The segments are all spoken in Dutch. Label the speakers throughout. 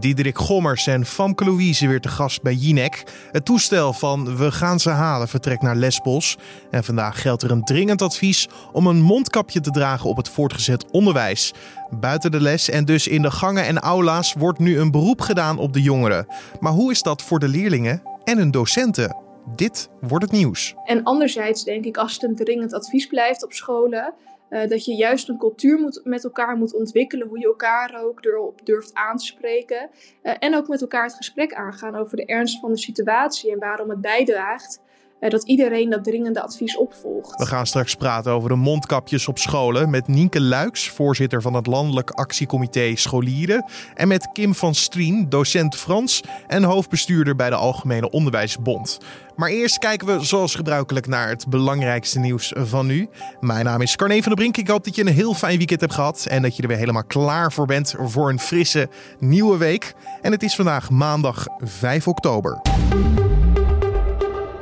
Speaker 1: Diederik Gommers en Famke Louise weer te gast bij Jinek. Het toestel van We gaan ze halen vertrekt naar Lesbos. En vandaag geldt er een dringend advies om een mondkapje te dragen op het voortgezet onderwijs. Buiten de les en dus in de gangen en aula's wordt nu een beroep gedaan op de jongeren. Maar hoe is dat voor de leerlingen en hun docenten? Dit wordt het nieuws.
Speaker 2: En anderzijds denk ik, als het een dringend advies blijft op scholen, uh, dat je juist een cultuur moet, met elkaar moet ontwikkelen, hoe je elkaar ook erop durft aan te spreken. Uh, en ook met elkaar het gesprek aangaan over de ernst van de situatie en waarom het bijdraagt dat iedereen dat dringende advies opvolgt.
Speaker 1: We gaan straks praten over de mondkapjes op scholen met Nienke Luiks, voorzitter van het Landelijk Actiecomité Scholieren. En met Kim van Strien, docent Frans en hoofdbestuurder bij de Algemene Onderwijsbond. Maar eerst kijken we zoals gebruikelijk naar het belangrijkste nieuws van nu. Mijn naam is Carne van der Brink. Ik hoop dat je een heel fijn weekend hebt gehad en dat je er weer helemaal klaar voor bent voor een frisse nieuwe week. En het is vandaag maandag 5 oktober.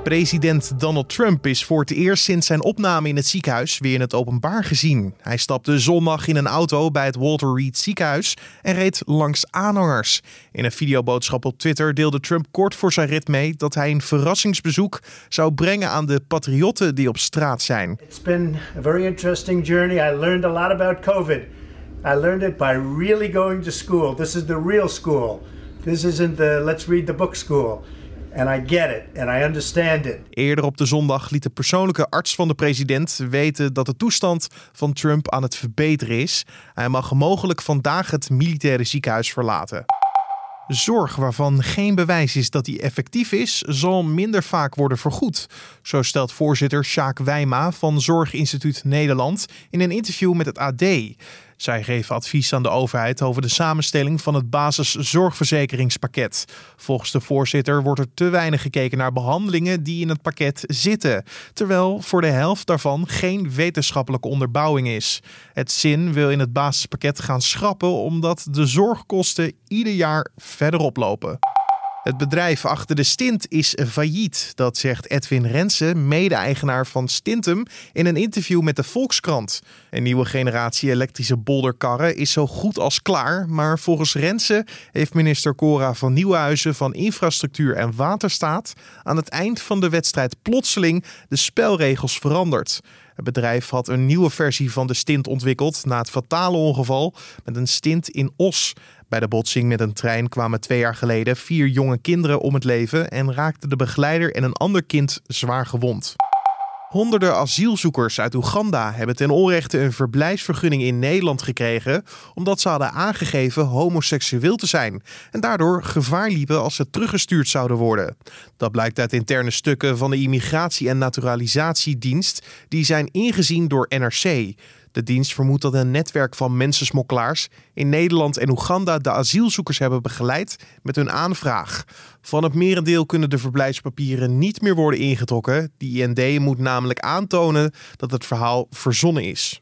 Speaker 1: President Donald Trump is voor het eerst sinds zijn opname in het ziekenhuis weer in het openbaar gezien. Hij stapte zondag in een auto bij het Walter Reed ziekenhuis en reed langs aanhangers. In een videoboodschap op Twitter deelde Trump kort voor zijn rit mee dat hij een verrassingsbezoek zou brengen aan de patriotten die op straat zijn.
Speaker 3: It's been a very interesting journey. I learned a lot about COVID. I learned it by really going to school. This is the real school. This isn't the let's read the book school. And I get it and I understand it.
Speaker 1: Eerder op de zondag liet de persoonlijke arts van de president weten dat de toestand van Trump aan het verbeteren is. Hij mag mogelijk vandaag het militaire ziekenhuis verlaten. Zorg waarvan geen bewijs is dat die effectief is, zal minder vaak worden vergoed. Zo stelt voorzitter Sjaak Wijma van Zorginstituut Nederland in een interview met het AD. Zij geven advies aan de overheid over de samenstelling van het basiszorgverzekeringspakket. Volgens de voorzitter wordt er te weinig gekeken naar behandelingen die in het pakket zitten, terwijl voor de helft daarvan geen wetenschappelijke onderbouwing is. Het ZIN wil in het basispakket gaan schrappen omdat de zorgkosten ieder jaar verder oplopen. Het bedrijf achter de stint is failliet. Dat zegt Edwin Rensen, mede-eigenaar van Stintum, in een interview met de Volkskrant. Een nieuwe generatie elektrische bolderkarren is zo goed als klaar. Maar volgens Rensen heeft minister Cora van Nieuwhuizen van Infrastructuur en Waterstaat aan het eind van de wedstrijd plotseling de spelregels veranderd. Het bedrijf had een nieuwe versie van de stint ontwikkeld na het fatale ongeval met een stint in Os. Bij de botsing met een trein kwamen twee jaar geleden vier jonge kinderen om het leven en raakte de begeleider en een ander kind zwaar gewond. Honderden asielzoekers uit Oeganda hebben ten onrechte een verblijfsvergunning in Nederland gekregen omdat ze hadden aangegeven homoseksueel te zijn en daardoor gevaar liepen als ze teruggestuurd zouden worden. Dat blijkt uit interne stukken van de Immigratie- en Naturalisatiedienst die zijn ingezien door NRC. De dienst vermoedt dat een netwerk van mensensmokkelaars in Nederland en Oeganda de asielzoekers hebben begeleid met hun aanvraag. Van het merendeel kunnen de verblijfspapieren niet meer worden ingetrokken. De IND moet namelijk aantonen dat het verhaal verzonnen is.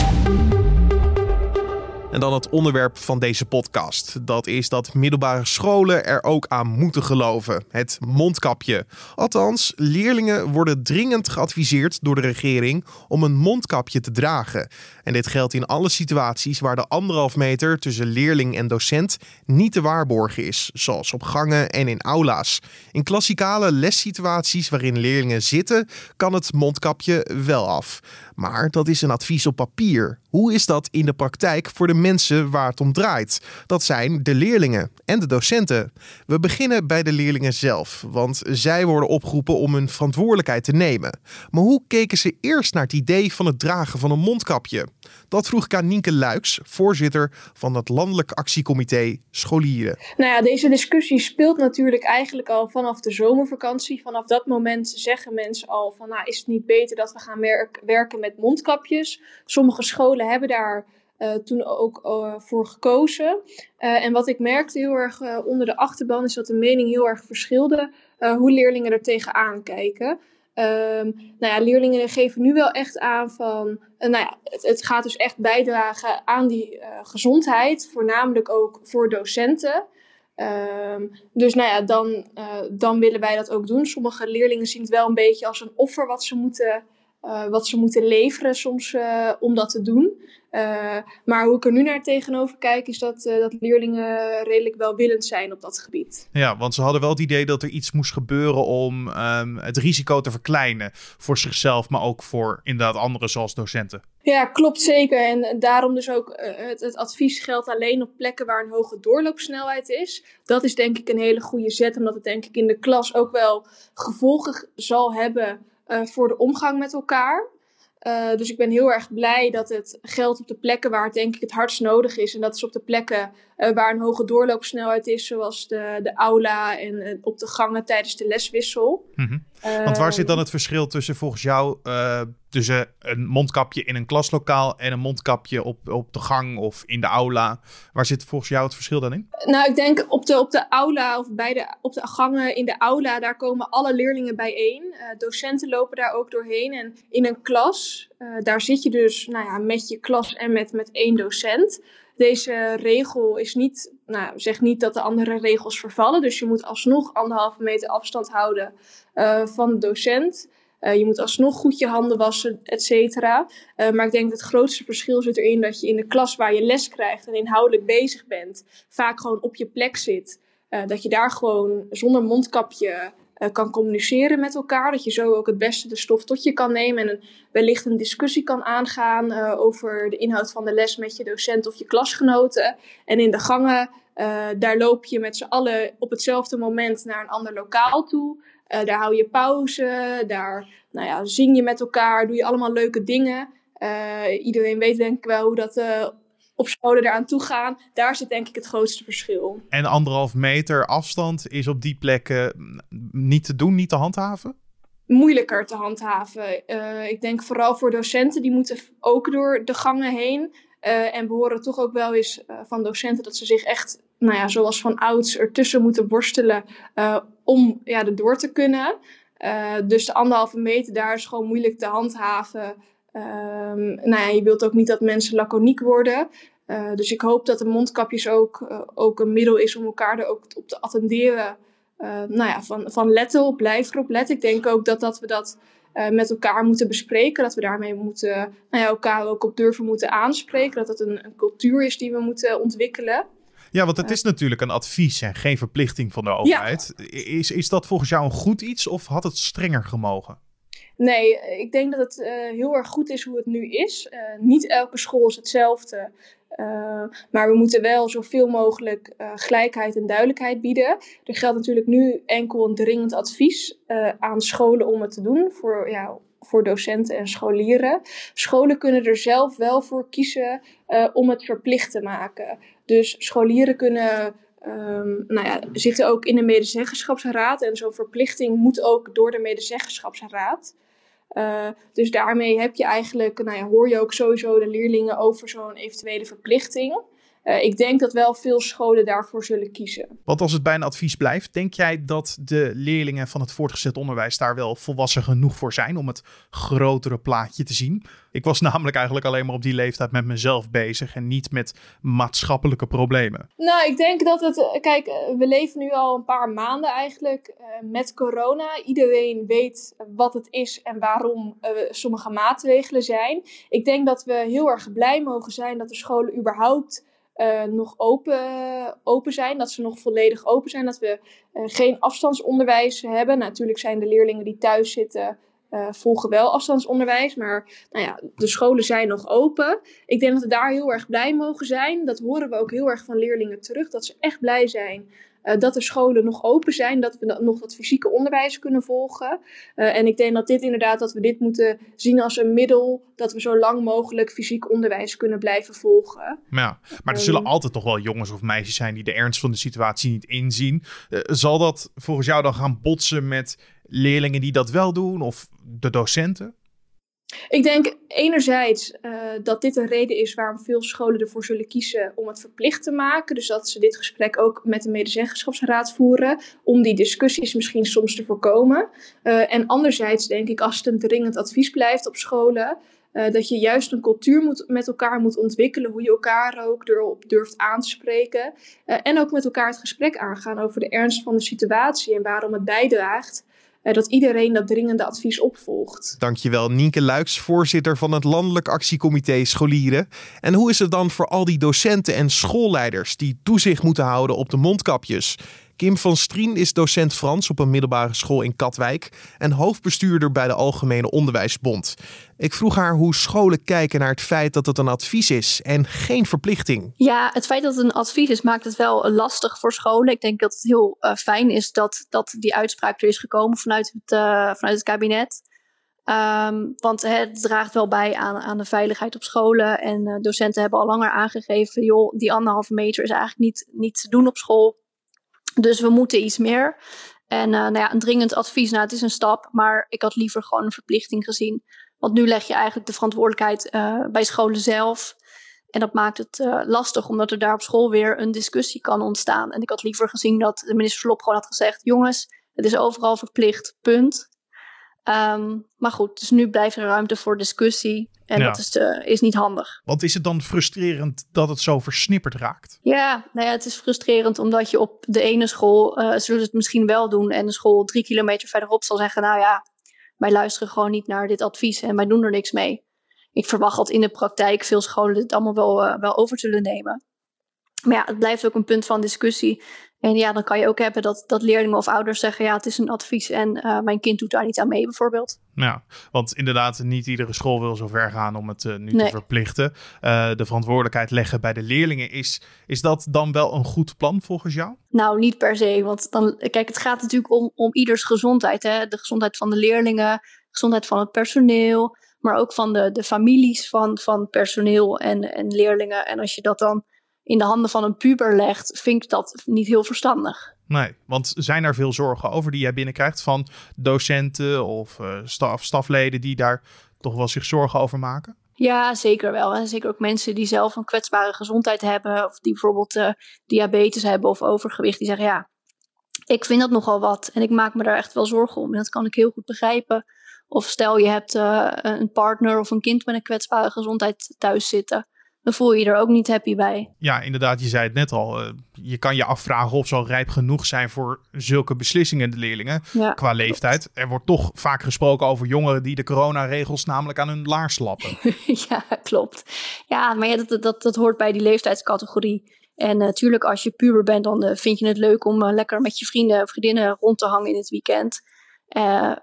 Speaker 1: En dan het onderwerp van deze podcast. Dat is dat middelbare scholen er ook aan moeten geloven. Het mondkapje. Althans, leerlingen worden dringend geadviseerd door de regering om een mondkapje te dragen. En dit geldt in alle situaties waar de anderhalf meter tussen leerling en docent niet te waarborgen is. Zoals op gangen en in aula's. In klassikale lessituaties waarin leerlingen zitten, kan het mondkapje wel af. Maar dat is een advies op papier. Hoe is dat in de praktijk voor de mensen waar het om draait? Dat zijn de leerlingen en de docenten. We beginnen bij de leerlingen zelf, want zij worden opgeroepen om hun verantwoordelijkheid te nemen. Maar hoe keken ze eerst naar het idee van het dragen van een mondkapje? Dat vroeg ik aan Nienke Luiks, voorzitter van het Landelijk Actiecomité Scholieren.
Speaker 2: Nou ja, deze discussie speelt natuurlijk eigenlijk al vanaf de zomervakantie. Vanaf dat moment zeggen mensen al van, nou is het niet beter dat we gaan werken met mondkapjes? Sommige scholen hebben daar uh, toen ook uh, voor gekozen. Uh, en wat ik merkte heel erg onder de achterban is dat de mening heel erg verschilde hoe leerlingen er tegenaan kijken. Um, nou ja, leerlingen geven nu wel echt aan van, nou ja, het, het, gaat dus echt bijdragen aan die gezondheid, voornamelijk ook voor docenten. Um, dus nou ja, dan, dan willen wij dat ook doen. Sommige leerlingen zien het wel een beetje als een offer wat ze moeten wat ze moeten leveren soms om dat te doen. maar hoe ik er nu naar tegenover kijk, is dat, dat leerlingen redelijk welwillend zijn op dat gebied.
Speaker 4: Ja, want ze hadden wel het idee dat er iets moest gebeuren om um, het risico te verkleinen voor zichzelf, maar ook voor inderdaad anderen zoals docenten.
Speaker 2: Ja, klopt zeker. En daarom dus ook het, het, advies geldt alleen op plekken waar een hoge doorloopsnelheid is. Dat is denk ik een hele goede zet, omdat het denk ik in de klas ook wel gevolgen zal hebben voor de omgang met elkaar. Uh, dus ik ben heel erg blij dat het geldt op de plekken waar het denk ik het hardst nodig is. En dat is op de plekken uh, waar een hoge doorloopsnelheid is, zoals de, de aula en op de gangen tijdens de leswissel.
Speaker 4: -hmm. Want waar zit dan het verschil tussen volgens jou tussen een mondkapje in een klaslokaal en een mondkapje op, op de gang of in de aula? Waar zit volgens jou het verschil dan in?
Speaker 2: Nou, ik denk op de, op de aula of bij de, op de gangen in de aula, daar komen alle leerlingen bijeen. docenten lopen daar ook doorheen. En in een klas, daar zit je dus nou ja, met je klas en met, met één docent. Deze regel is niet, nou, zegt niet dat de andere regels vervallen. Dus je moet alsnog anderhalve meter afstand houden uh, van de docent. Uh, je moet alsnog goed je handen wassen, et cetera. Uh, maar ik denk dat het grootste verschil zit erin dat je in de klas waar je les krijgt en inhoudelijk bezig bent, vaak gewoon op je plek zit. dat je daar gewoon zonder mondkapje uh, kan communiceren met elkaar. Dat je zo ook het beste de stof tot je kan nemen en een, wellicht een discussie kan aangaan uh, over de inhoud van de les met je docent of je klasgenoten. En in de gangen, uh, daar loop je met z'n allen op hetzelfde moment naar een ander lokaal toe. daar hou je pauze, daar nou ja, zing je met elkaar, doe je allemaal leuke dingen. iedereen weet denk ik wel hoe dat op scholen eraan toe gaan. Daar zit denk ik het grootste verschil.
Speaker 4: En anderhalf meter afstand is op die plekken niet te doen, niet te handhaven?
Speaker 2: Moeilijker te handhaven. Uh, ik denk vooral voor docenten, die moeten ook door de gangen heen. Uh, en we horen toch ook wel eens uh, van docenten dat ze zich echt, nou ja, zoals van ouds, ertussen moeten worstelen om ja, er door te kunnen. dus de anderhalve meter, daar is gewoon moeilijk te handhaven. Um, nou ja, je wilt ook niet dat mensen laconiek worden. Uh, dus ik hoop dat de mondkapjes ook, uh, ook een middel is om elkaar er ook op te attenderen. Uh, nou ja, van, van let op, blijf erop letten. Ik denk ook dat, dat we dat met elkaar moeten bespreken. Dat we daarmee moeten, nou ja, elkaar ook op durven moeten aanspreken. Dat dat een, een cultuur is die we moeten ontwikkelen.
Speaker 4: Ja, want het is natuurlijk een advies en geen verplichting van de overheid. Ja. Is, is dat volgens jou een goed iets of had het strenger gemogen?
Speaker 2: Nee, ik denk dat het uh, heel erg goed is hoe het nu is. Uh, niet elke school is hetzelfde. Uh, maar we moeten wel zoveel mogelijk gelijkheid en duidelijkheid bieden. Er geldt natuurlijk nu enkel een dringend advies aan scholen om het te doen. Voor, ja, voor docenten en scholieren. Scholen kunnen er zelf wel voor kiezen om het verplicht te maken. Dus scholieren kunnen um, nou ja, zitten ook in de medezeggenschapsraad. En zo'n verplichting moet ook door de medezeggenschapsraad. Uh, dus daarmee heb je eigenlijk, nou ja, hoor je ook sowieso de leerlingen over zo'n eventuele verplichting. Uh, ik denk dat wel veel scholen daarvoor zullen kiezen.
Speaker 4: Want als het bij een advies blijft, denk jij dat de leerlingen van het voortgezet onderwijs daar wel volwassen genoeg voor zijn om het grotere plaatje te zien? Ik was namelijk eigenlijk alleen maar op die leeftijd met mezelf bezig en niet met maatschappelijke problemen.
Speaker 2: Nou, ik denk dat het. Kijk, we leven nu al een paar maanden eigenlijk uh, met corona. Iedereen weet wat het is en waarom uh, sommige maatregelen zijn. Ik denk dat we heel erg blij mogen zijn dat de scholen überhaupt uh, nog open, open zijn. Dat ze nog volledig open zijn. Dat we uh, geen afstandsonderwijs hebben. Natuurlijk zijn de leerlingen die thuis zitten. Uh, volgen wel afstandsonderwijs, maar nou ja, de scholen zijn nog open. Ik denk dat we daar heel erg blij mogen zijn. Dat horen we ook heel erg van leerlingen terug, dat ze echt blij zijn uh, dat de scholen nog open zijn, dat we nog dat fysieke onderwijs kunnen volgen. Uh, en ik denk dat dit inderdaad, dat we dit moeten zien als een middel, dat we zo lang mogelijk fysiek onderwijs kunnen blijven volgen.
Speaker 4: Ja, maar er zullen um, altijd toch wel jongens of meisjes zijn die de ernst van de situatie niet inzien. Uh, zal dat volgens jou dan gaan botsen met leerlingen die dat wel doen of de docenten?
Speaker 2: Ik denk enerzijds uh, dat dit een reden is waarom veel scholen ervoor zullen kiezen om het verplicht te maken. Dus dat ze dit gesprek ook met de medezeggenschapsraad voeren, om die discussies misschien soms te voorkomen. Uh, en anderzijds denk ik, als het een dringend advies blijft op scholen, uh, dat je juist een cultuur moet, met elkaar moet ontwikkelen, hoe je elkaar ook erop durft aan te spreken. en ook met elkaar het gesprek aangaan over de ernst van de situatie en waarom het bijdraagt dat iedereen dat dringende advies opvolgt.
Speaker 1: Dankjewel, Nienke Luiks, voorzitter van het Landelijk Actiecomité Scholieren. En hoe is het dan voor al die docenten en schoolleiders die toezicht moeten houden op de mondkapjes? Kim van Strien is docent Frans op een middelbare school in Katwijk en hoofdbestuurder bij de Algemene Onderwijsbond. Ik vroeg haar hoe scholen kijken naar het feit dat het een advies is en geen verplichting.
Speaker 5: Ja, het feit dat het een advies is maakt het wel lastig voor scholen. Ik denk dat het heel uh, fijn is dat, dat die uitspraak er is gekomen vanuit het, uh, vanuit het kabinet. Um, want het draagt wel bij aan, aan de veiligheid op scholen. En uh, docenten hebben al langer aangegeven: joh, die anderhalve meter is eigenlijk niet, niet te doen op school. Dus we moeten iets meer. En uh, nou ja, een dringend advies, nou het is een stap, maar ik had liever gewoon een verplichting gezien. Want nu leg je eigenlijk de verantwoordelijkheid uh, bij scholen zelf. En dat maakt het uh, lastig, omdat er daar op school weer een discussie kan ontstaan. En ik had liever gezien dat de minister Slop gewoon had gezegd: jongens, het is overal verplicht, punt. Um, maar goed, dus nu blijft er ruimte voor discussie. En ja. dat is, uh, is niet handig.
Speaker 4: Want is het dan frustrerend dat het zo versnipperd raakt?
Speaker 5: Ja, nou ja, het is frustrerend omdat je op de ene school uh, zullen het misschien wel doen. En de school drie kilometer verderop zal zeggen, nou ja, wij luisteren gewoon niet naar dit advies en wij doen er niks mee. Ik verwacht dat in de praktijk veel scholen het allemaal wel, uh, wel over zullen nemen. Maar ja, het blijft ook een punt van discussie. En ja, dan kan je ook hebben dat, dat leerlingen of ouders zeggen: ja, het is een advies en uh, mijn kind doet daar niet aan mee, bijvoorbeeld.
Speaker 4: Ja, want inderdaad, niet iedere school wil zo ver gaan om het uh, nu nee. te verplichten. Uh, de verantwoordelijkheid leggen bij de leerlingen. Is, is dat dan wel een goed plan volgens jou?
Speaker 5: Nou, niet per se. Want dan, kijk, het gaat natuurlijk om, om ieders gezondheid. Hè? De gezondheid van de leerlingen, gezondheid van het personeel, maar ook van de, de families van, van personeel en, en leerlingen. En als je dat dan in de handen van een puber legt, vind ik dat niet heel verstandig.
Speaker 4: Nee, want zijn er veel zorgen over die jij binnenkrijgt van docenten of uh, staf, stafleden die daar toch wel zich zorgen over maken?
Speaker 5: Ja, zeker wel. En zeker ook mensen die zelf een kwetsbare gezondheid hebben, of die bijvoorbeeld uh, diabetes hebben of overgewicht, die zeggen ja, ik vind dat nogal wat en ik maak me daar echt wel zorgen om. En dat kan ik heel goed begrijpen. Of stel je hebt uh, een partner of een kind met een kwetsbare gezondheid thuis zitten dan voel je je er ook niet happy bij.
Speaker 4: Ja, inderdaad, je zei het net al. Uh, je kan je afvragen of ze al rijp genoeg zijn voor zulke beslissingen, de leerlingen, ja, qua leeftijd. Klopt. Er wordt toch vaak gesproken over jongeren die de coronaregels namelijk aan hun laars lappen.
Speaker 5: ja, klopt. Ja, maar ja, dat, dat, dat hoort bij die leeftijdscategorie. En natuurlijk, uh, als je puber bent, dan uh, vind je het leuk om lekker met je vrienden en vriendinnen rond te hangen in het weekend.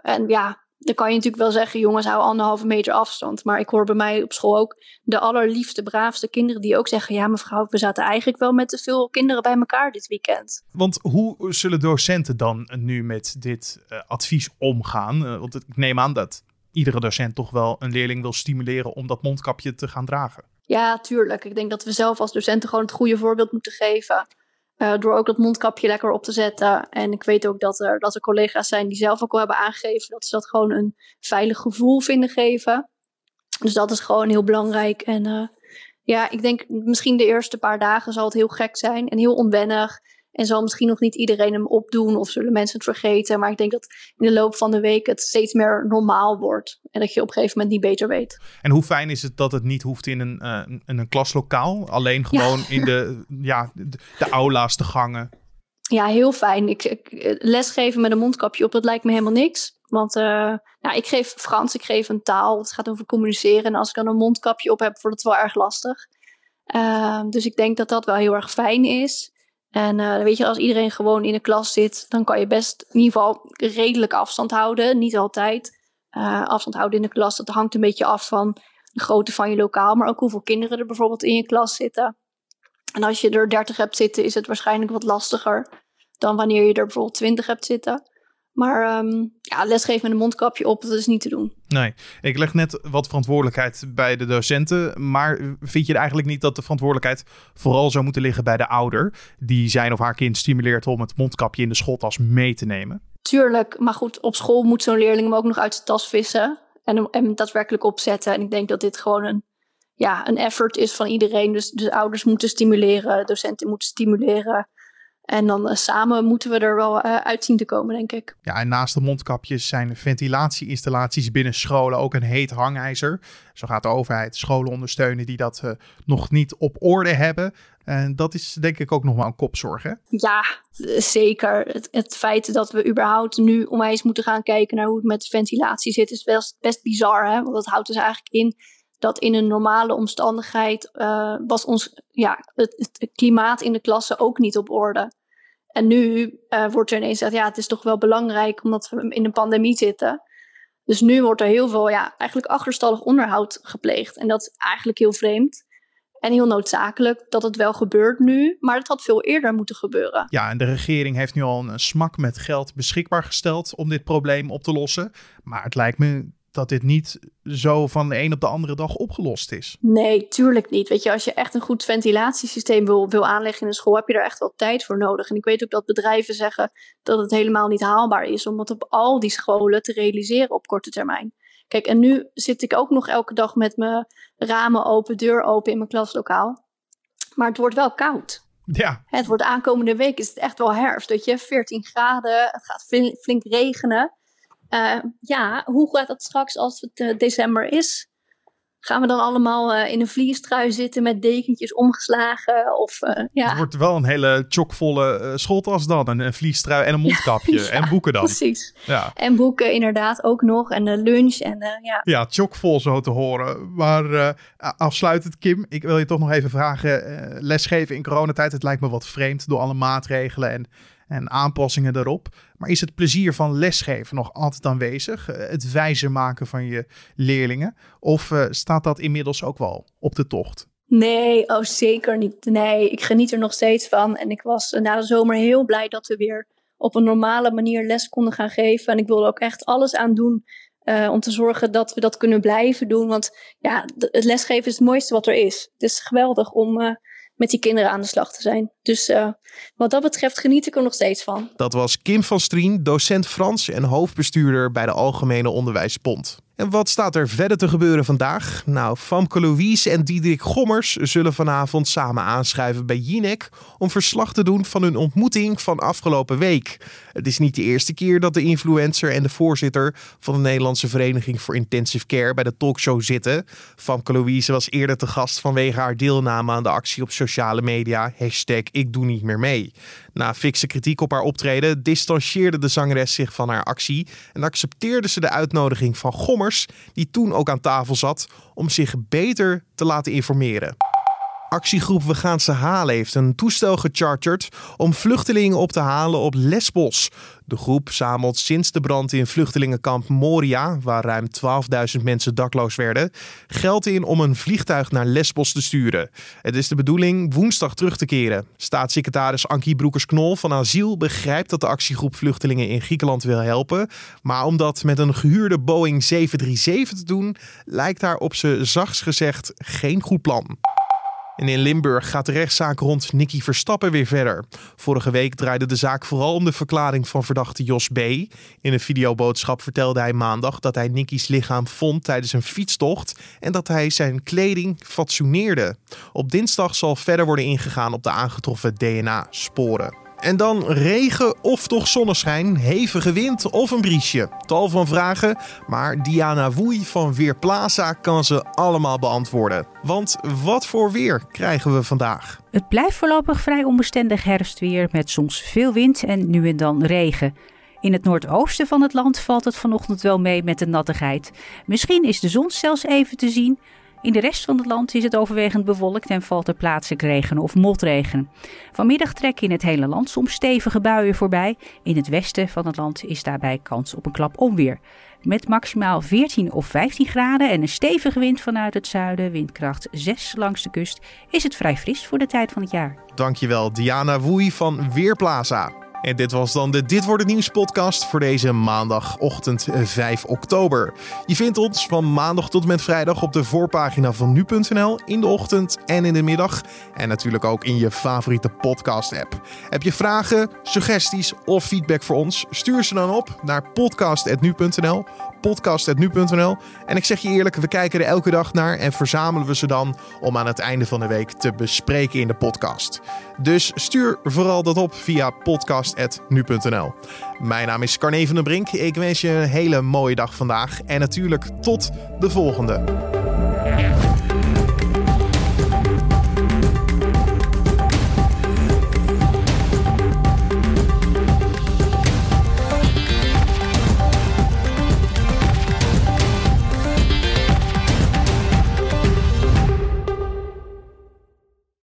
Speaker 5: en ja, dan kan je natuurlijk wel zeggen, jongens, hou anderhalve meter afstand. Maar ik hoor bij mij op school ook de allerliefste, braafste kinderen die ook zeggen: Ja, mevrouw, we zaten eigenlijk wel met te veel kinderen bij elkaar dit weekend.
Speaker 4: Want hoe zullen docenten dan nu met dit uh, advies omgaan? Uh, want ik neem aan dat iedere docent toch wel een leerling wil stimuleren om dat mondkapje te gaan dragen.
Speaker 5: Ja, tuurlijk. Ik denk dat we zelf als docenten gewoon het goede voorbeeld moeten geven. Uh, door ook dat mondkapje lekker op te zetten. En ik weet ook dat er, dat er collega's zijn die zelf ook al hebben aangegeven dat ze dat gewoon een veilig gevoel vinden geven. Dus dat is gewoon heel belangrijk. En uh, ja, ik denk misschien de eerste paar dagen zal het heel gek zijn en heel onwennig. En zal misschien nog niet iedereen hem opdoen of zullen mensen het vergeten. Maar ik denk dat in de loop van de week het steeds meer normaal wordt. En dat je op een gegeven moment niet beter weet.
Speaker 4: En hoe fijn is het dat het niet hoeft in een, uh, in een klaslokaal? Alleen gewoon ja. in de, ja, de, de aula's, de gangen.
Speaker 5: Ja, heel fijn. Ik, ik, lesgeven met een mondkapje op, dat lijkt me helemaal niks. Want uh, nou, ik geef Frans, ik geef een taal. Het gaat over communiceren. En als ik dan een mondkapje op heb, wordt het wel erg lastig. Uh, dus ik denk dat dat wel heel erg fijn is. En uh, weet je, als iedereen gewoon in de klas zit, dan kan je best in ieder geval redelijk afstand houden. Niet altijd. Uh, afstand houden in de klas, dat hangt een beetje af van de grootte van je lokaal, maar ook hoeveel kinderen er bijvoorbeeld in je klas zitten. En als je er 30 hebt zitten, is het waarschijnlijk wat lastiger dan wanneer je er bijvoorbeeld 20 hebt zitten. Maar um, ja, lesgeven met een mondkapje op, dat is niet te doen.
Speaker 4: Nee, ik leg net wat verantwoordelijkheid bij de docenten. Maar vind je eigenlijk niet dat de verantwoordelijkheid vooral zou moeten liggen bij de ouder? Die zijn of haar kind stimuleert om het mondkapje in de schooltas mee te nemen?
Speaker 5: Tuurlijk, maar goed, op school moet zo'n leerling hem ook nog uit zijn tas vissen. En hem, hem daadwerkelijk opzetten. En ik denk dat dit gewoon een, ja, een effort is van iedereen. Dus, dus ouders moeten stimuleren, docenten moeten stimuleren. En dan samen moeten we er wel uit zien te komen, denk ik.
Speaker 4: Ja, en naast de mondkapjes zijn ventilatieinstallaties binnen scholen ook een heet hangijzer. Zo gaat de overheid scholen ondersteunen die dat nog niet op orde hebben. En dat is denk ik ook nog wel een kopzorg, hè?
Speaker 5: Ja, zeker. Het, het, feit dat we überhaupt nu onwijs moeten gaan kijken naar hoe het met ventilatie zit, is best, best bizar. Hè? Want dat houdt dus eigenlijk in dat in een normale omstandigheid uh, was ons ja, het, het, klimaat in de klasse ook niet op orde. En nu uh, wordt er ineens gezegd, ja, het is toch wel belangrijk omdat we in een pandemie zitten. Dus nu wordt er heel veel, ja, eigenlijk achterstallig onderhoud gepleegd. En dat is eigenlijk heel vreemd. En heel noodzakelijk dat het wel gebeurt nu, maar het had veel eerder moeten gebeuren.
Speaker 4: Ja, en de regering heeft nu al een smak met geld beschikbaar gesteld om dit probleem op te lossen. Maar het lijkt me dat dit niet zo van de een op de andere dag opgelost is.
Speaker 5: Nee, tuurlijk niet. Weet je, als je echt een goed ventilatiesysteem wil, wil aanleggen in een school, heb je er echt wel tijd voor nodig. En ik weet ook dat bedrijven zeggen dat het helemaal niet haalbaar is om het op al die scholen te realiseren op korte termijn. Kijk, en nu zit ik ook nog elke dag met mijn ramen open, deur open in mijn klaslokaal. Maar het wordt wel koud.
Speaker 4: Ja.
Speaker 5: Het wordt aankomende week is het echt wel herfst. Dat je 14 graden, het gaat flink regenen. Uh, ja, hoe gaat dat straks als het uh, december is? Gaan we dan allemaal uh, in een vliestrui zitten met dekentjes omgeslagen? Of, ja.
Speaker 4: Het wordt wel een hele chockvolle schooltas dan. Een, een vliestrui en een mondkapje. ja, en boeken dan.
Speaker 5: Precies. Ja. En boeken inderdaad ook nog. En de lunch. En, ja.
Speaker 4: ja, chockvol zo te horen. Maar afsluitend Kim, ik wil je toch nog even vragen. lesgeven in coronatijd, het lijkt me wat vreemd door alle maatregelen en en aanpassingen daarop. Maar is het plezier van lesgeven nog altijd aanwezig? Eh, het wijzer maken van je leerlingen? Of uh, staat dat inmiddels ook wel op de tocht?
Speaker 5: Nee, oh zeker niet. Nee, ik geniet er nog steeds van. En ik was na de zomer heel blij dat we weer op een normale manier les konden gaan geven. En ik wilde ook echt alles aan doen uh, om te zorgen dat we dat kunnen blijven doen. Want ja, het lesgeven is het mooiste wat er is. Het is geweldig om met die kinderen aan de slag te zijn. Dus uh, wat dat betreft geniet ik er nog steeds van.
Speaker 1: Dat was Kim van Strien, docent Frans en hoofdbestuurder bij de Algemene Onderwijsbond. En wat staat er verder te gebeuren vandaag? Nou, Famke Louise en Diederik Gommers zullen vanavond samen aanschuiven bij Jinek om verslag te doen van hun ontmoeting van afgelopen week. Het is niet de eerste keer dat de influencer en de voorzitter van de Nederlandse Vereniging voor Intensive Care bij de talkshow zitten. Famke Louise was eerder te gast vanwege haar deelname aan de actie op sociale media. Hashtag ik doe niet meer mee. Na fikse kritiek op haar optreden distancieerde de zangeres zich van haar actie en accepteerde ze de uitnodiging van Gommers, die toen ook aan tafel zat, om zich beter te laten informeren. Actiegroep We gaan ze halen heeft een toestel gecharterd om vluchtelingen op te halen op Lesbos. De groep zamelt sinds de brand in vluchtelingenkamp Moria, waar ruim 12.000 mensen dakloos werden, geld in om een vliegtuig naar Lesbos te sturen. Het is de bedoeling woensdag terug te keren. Staatssecretaris Ankie Broekers-Knol van Asiel begrijpt dat de actiegroep vluchtelingen in Griekenland wil helpen, maar om dat met een gehuurde Boeing 737 te doen, lijkt daar op ze zachts gezegd geen goed plan. En in Limburg gaat de rechtszaak rond Nicky Verstappen weer verder. Vorige week draaide de zaak vooral om de verklaring van verdachte Jos B. In een videoboodschap vertelde hij maandag dat hij Nicky's lichaam vond tijdens een fietstocht en dat hij zijn kleding fatsoeneerde. Op dinsdag zal verder worden ingegaan op de aangetroffen DNA-sporen. En dan regen of toch zonneschijn, hevige wind of een briesje. Tal van vragen, maar Diana Woei van Weerplaza kan ze allemaal beantwoorden. Want wat voor weer krijgen we vandaag?
Speaker 6: Het blijft voorlopig vrij onbestendig herfstweer met soms veel wind en nu en dan regen. In het noordoosten van het land valt het vanochtend wel mee met de nattigheid. Misschien is de zon zelfs even te zien, in de rest van het land is het overwegend bewolkt en valt er plaatselijk regen of motregen. Vanmiddag trekken in het hele land soms stevige buien voorbij. In het westen van het land is daarbij kans op een klap onweer. Met maximaal 14 of 15 graden en een stevige wind vanuit het zuiden, windkracht 6 langs de kust, is het vrij fris voor de tijd van het jaar.
Speaker 1: Dankjewel Diana Woei van Weerplaza. En dit was dan de Dit wordt het nieuws podcast voor deze maandagochtend 5 oktober. Je vindt ons van maandag tot en met vrijdag op de voorpagina van nu.nl in de ochtend en in de middag. En natuurlijk ook in je favoriete podcast app. Heb je vragen, suggesties of feedback voor ons? Stuur ze dan op naar podcast.nu.nl podcast.nu.nl. En ik zeg je eerlijk, we kijken er elke dag naar en verzamelen we ze dan om aan het einde van de week te bespreken in de podcast. Dus stuur vooral dat op via podcast.nu.nl. Mijn naam is Carne van den Brink. Ik wens je een hele mooie dag vandaag en natuurlijk tot de volgende.